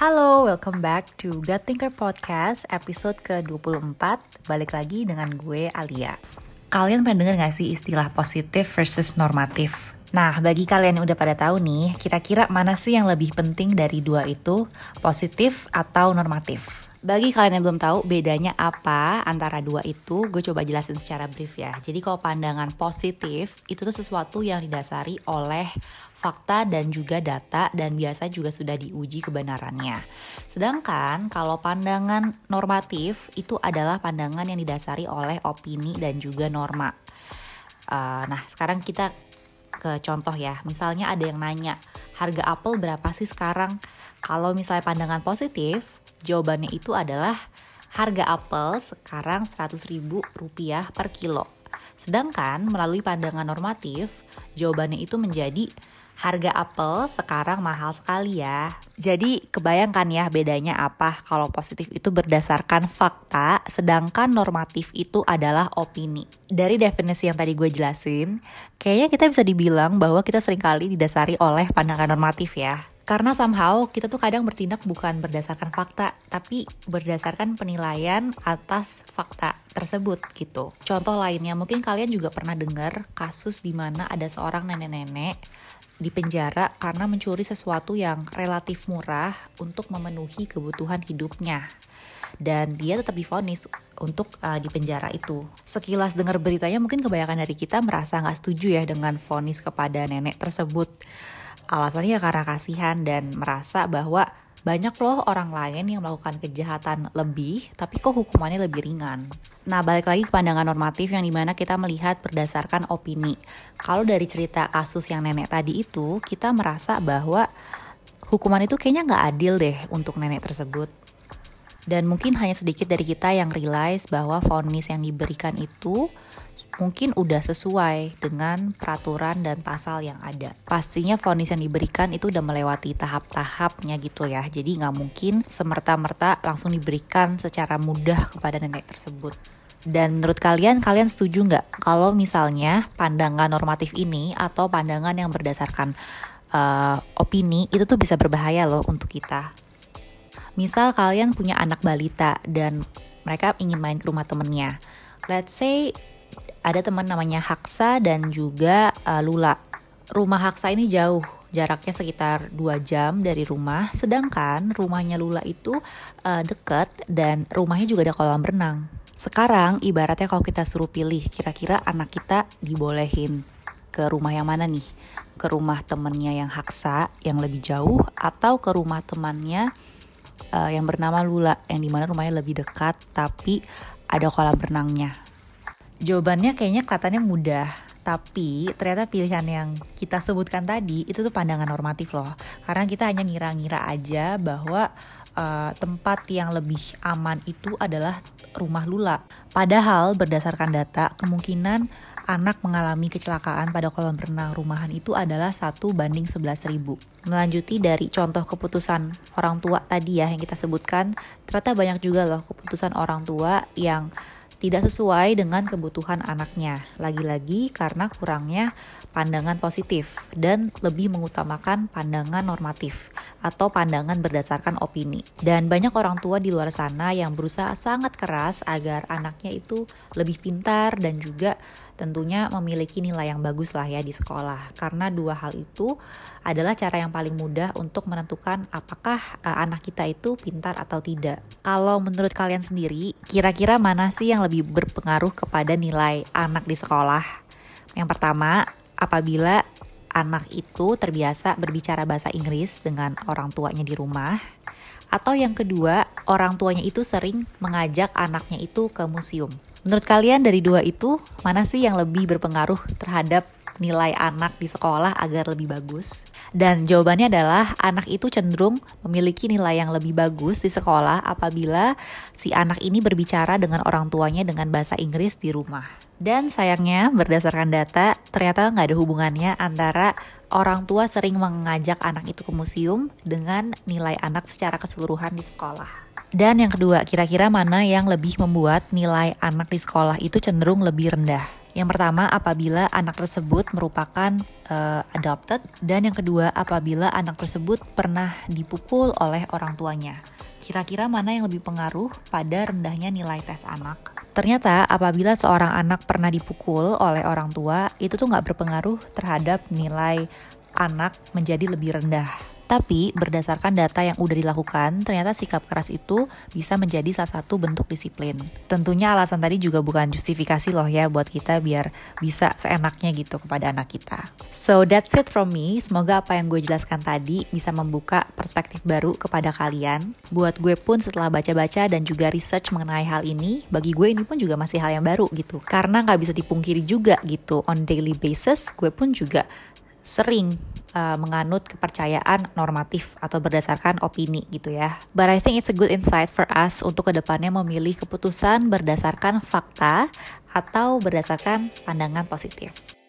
Halo, welcome back to God Thinker Podcast episode ke-24 Balik lagi dengan gue, Alia Kalian pernah denger gak sih istilah positif versus normatif? Nah, bagi kalian yang udah pada tahu nih, kira-kira mana sih yang lebih penting dari dua itu? Positif atau normatif? Bagi kalian yang belum tahu bedanya apa antara dua itu, gue coba jelasin secara brief ya. Jadi kalau pandangan positif itu tuh sesuatu yang didasari oleh fakta dan juga data dan biasa juga sudah diuji kebenarannya. Sedangkan kalau pandangan normatif itu adalah pandangan yang didasari oleh opini dan juga norma. Uh, nah sekarang kita ke contoh ya. Misalnya ada yang nanya, harga apel berapa sih sekarang? Kalau misalnya pandangan positif, Jawabannya itu adalah harga apel sekarang Rp100.000 per kilo. Sedangkan melalui pandangan normatif, jawabannya itu menjadi harga apel sekarang mahal sekali ya. Jadi kebayangkan ya bedanya apa kalau positif itu berdasarkan fakta, sedangkan normatif itu adalah opini. Dari definisi yang tadi gue jelasin, kayaknya kita bisa dibilang bahwa kita sering kali didasari oleh pandangan normatif ya. Karena somehow kita tuh kadang bertindak bukan berdasarkan fakta, tapi berdasarkan penilaian atas fakta tersebut gitu. Contoh lainnya, mungkin kalian juga pernah dengar kasus di mana ada seorang nenek-nenek di penjara karena mencuri sesuatu yang relatif murah untuk memenuhi kebutuhan hidupnya. Dan dia tetap difonis untuk uh, di penjara itu. Sekilas dengar beritanya mungkin kebanyakan dari kita merasa nggak setuju ya dengan vonis kepada nenek tersebut Alasannya karena kasihan dan merasa bahwa banyak loh orang lain yang melakukan kejahatan lebih, tapi kok hukumannya lebih ringan. Nah, balik lagi ke pandangan normatif yang di mana kita melihat berdasarkan opini. Kalau dari cerita kasus yang nenek tadi itu, kita merasa bahwa hukuman itu kayaknya nggak adil deh untuk nenek tersebut. Dan mungkin hanya sedikit dari kita yang realize bahwa vonis yang diberikan itu mungkin udah sesuai dengan peraturan dan pasal yang ada. Pastinya vonis yang diberikan itu udah melewati tahap-tahapnya gitu ya. Jadi nggak mungkin semerta-merta langsung diberikan secara mudah kepada nenek tersebut. Dan menurut kalian, kalian setuju nggak kalau misalnya pandangan normatif ini atau pandangan yang berdasarkan uh, opini itu tuh bisa berbahaya loh untuk kita? Misal kalian punya anak balita dan mereka ingin main ke rumah temennya. Let's say ada teman namanya Haksa dan juga uh, Lula. Rumah Haksa ini jauh, jaraknya sekitar 2 jam dari rumah, sedangkan rumahnya Lula itu uh, deket dan rumahnya juga ada kolam renang. Sekarang ibaratnya kalau kita suruh pilih kira-kira anak kita dibolehin ke rumah yang mana nih? Ke rumah temennya yang Haksa yang lebih jauh atau ke rumah temannya uh, yang bernama Lula yang di mana rumahnya lebih dekat tapi ada kolam renangnya. Jawabannya kayaknya kelihatannya mudah, tapi ternyata pilihan yang kita sebutkan tadi itu tuh pandangan normatif loh. Karena kita hanya ngira-ngira aja bahwa uh, tempat yang lebih aman itu adalah rumah Lula. Padahal berdasarkan data kemungkinan anak mengalami kecelakaan pada kolam renang rumahan itu adalah satu banding 11 ribu. Melanjuti dari contoh keputusan orang tua tadi ya yang kita sebutkan, ternyata banyak juga loh keputusan orang tua yang tidak sesuai dengan kebutuhan anaknya. Lagi-lagi karena kurangnya pandangan positif dan lebih mengutamakan pandangan normatif atau pandangan berdasarkan opini. Dan banyak orang tua di luar sana yang berusaha sangat keras agar anaknya itu lebih pintar dan juga tentunya memiliki nilai yang bagus lah ya di sekolah. Karena dua hal itu adalah cara yang paling mudah untuk menentukan apakah uh, anak kita itu pintar atau tidak. Kalau menurut kalian sendiri, kira-kira mana sih yang lebih berpengaruh kepada nilai anak di sekolah? Yang pertama, apabila anak itu terbiasa berbicara bahasa Inggris dengan orang tuanya di rumah, atau yang kedua, orang tuanya itu sering mengajak anaknya itu ke museum. Menurut kalian dari dua itu, mana sih yang lebih berpengaruh terhadap nilai anak di sekolah agar lebih bagus? Dan jawabannya adalah anak itu cenderung memiliki nilai yang lebih bagus di sekolah apabila si anak ini berbicara dengan orang tuanya dengan bahasa Inggris di rumah. Dan sayangnya berdasarkan data ternyata nggak ada hubungannya antara orang tua sering mengajak anak itu ke museum dengan nilai anak secara keseluruhan di sekolah. Dan yang kedua, kira-kira mana yang lebih membuat nilai anak di sekolah itu cenderung lebih rendah? Yang pertama, apabila anak tersebut merupakan uh, adopted, dan yang kedua, apabila anak tersebut pernah dipukul oleh orang tuanya. Kira-kira mana yang lebih pengaruh pada rendahnya nilai tes anak? Ternyata, apabila seorang anak pernah dipukul oleh orang tua, itu tuh nggak berpengaruh terhadap nilai anak menjadi lebih rendah. Tapi berdasarkan data yang udah dilakukan, ternyata sikap keras itu bisa menjadi salah satu bentuk disiplin. Tentunya alasan tadi juga bukan justifikasi loh ya buat kita biar bisa seenaknya gitu kepada anak kita. So that's it from me. Semoga apa yang gue jelaskan tadi bisa membuka perspektif baru kepada kalian. Buat gue pun setelah baca-baca dan juga research mengenai hal ini, bagi gue ini pun juga masih hal yang baru gitu. Karena nggak bisa dipungkiri juga gitu on daily basis, gue pun juga sering uh, menganut kepercayaan normatif atau berdasarkan opini gitu ya. But I think it's a good insight for us untuk ke depannya memilih keputusan berdasarkan fakta atau berdasarkan pandangan positif.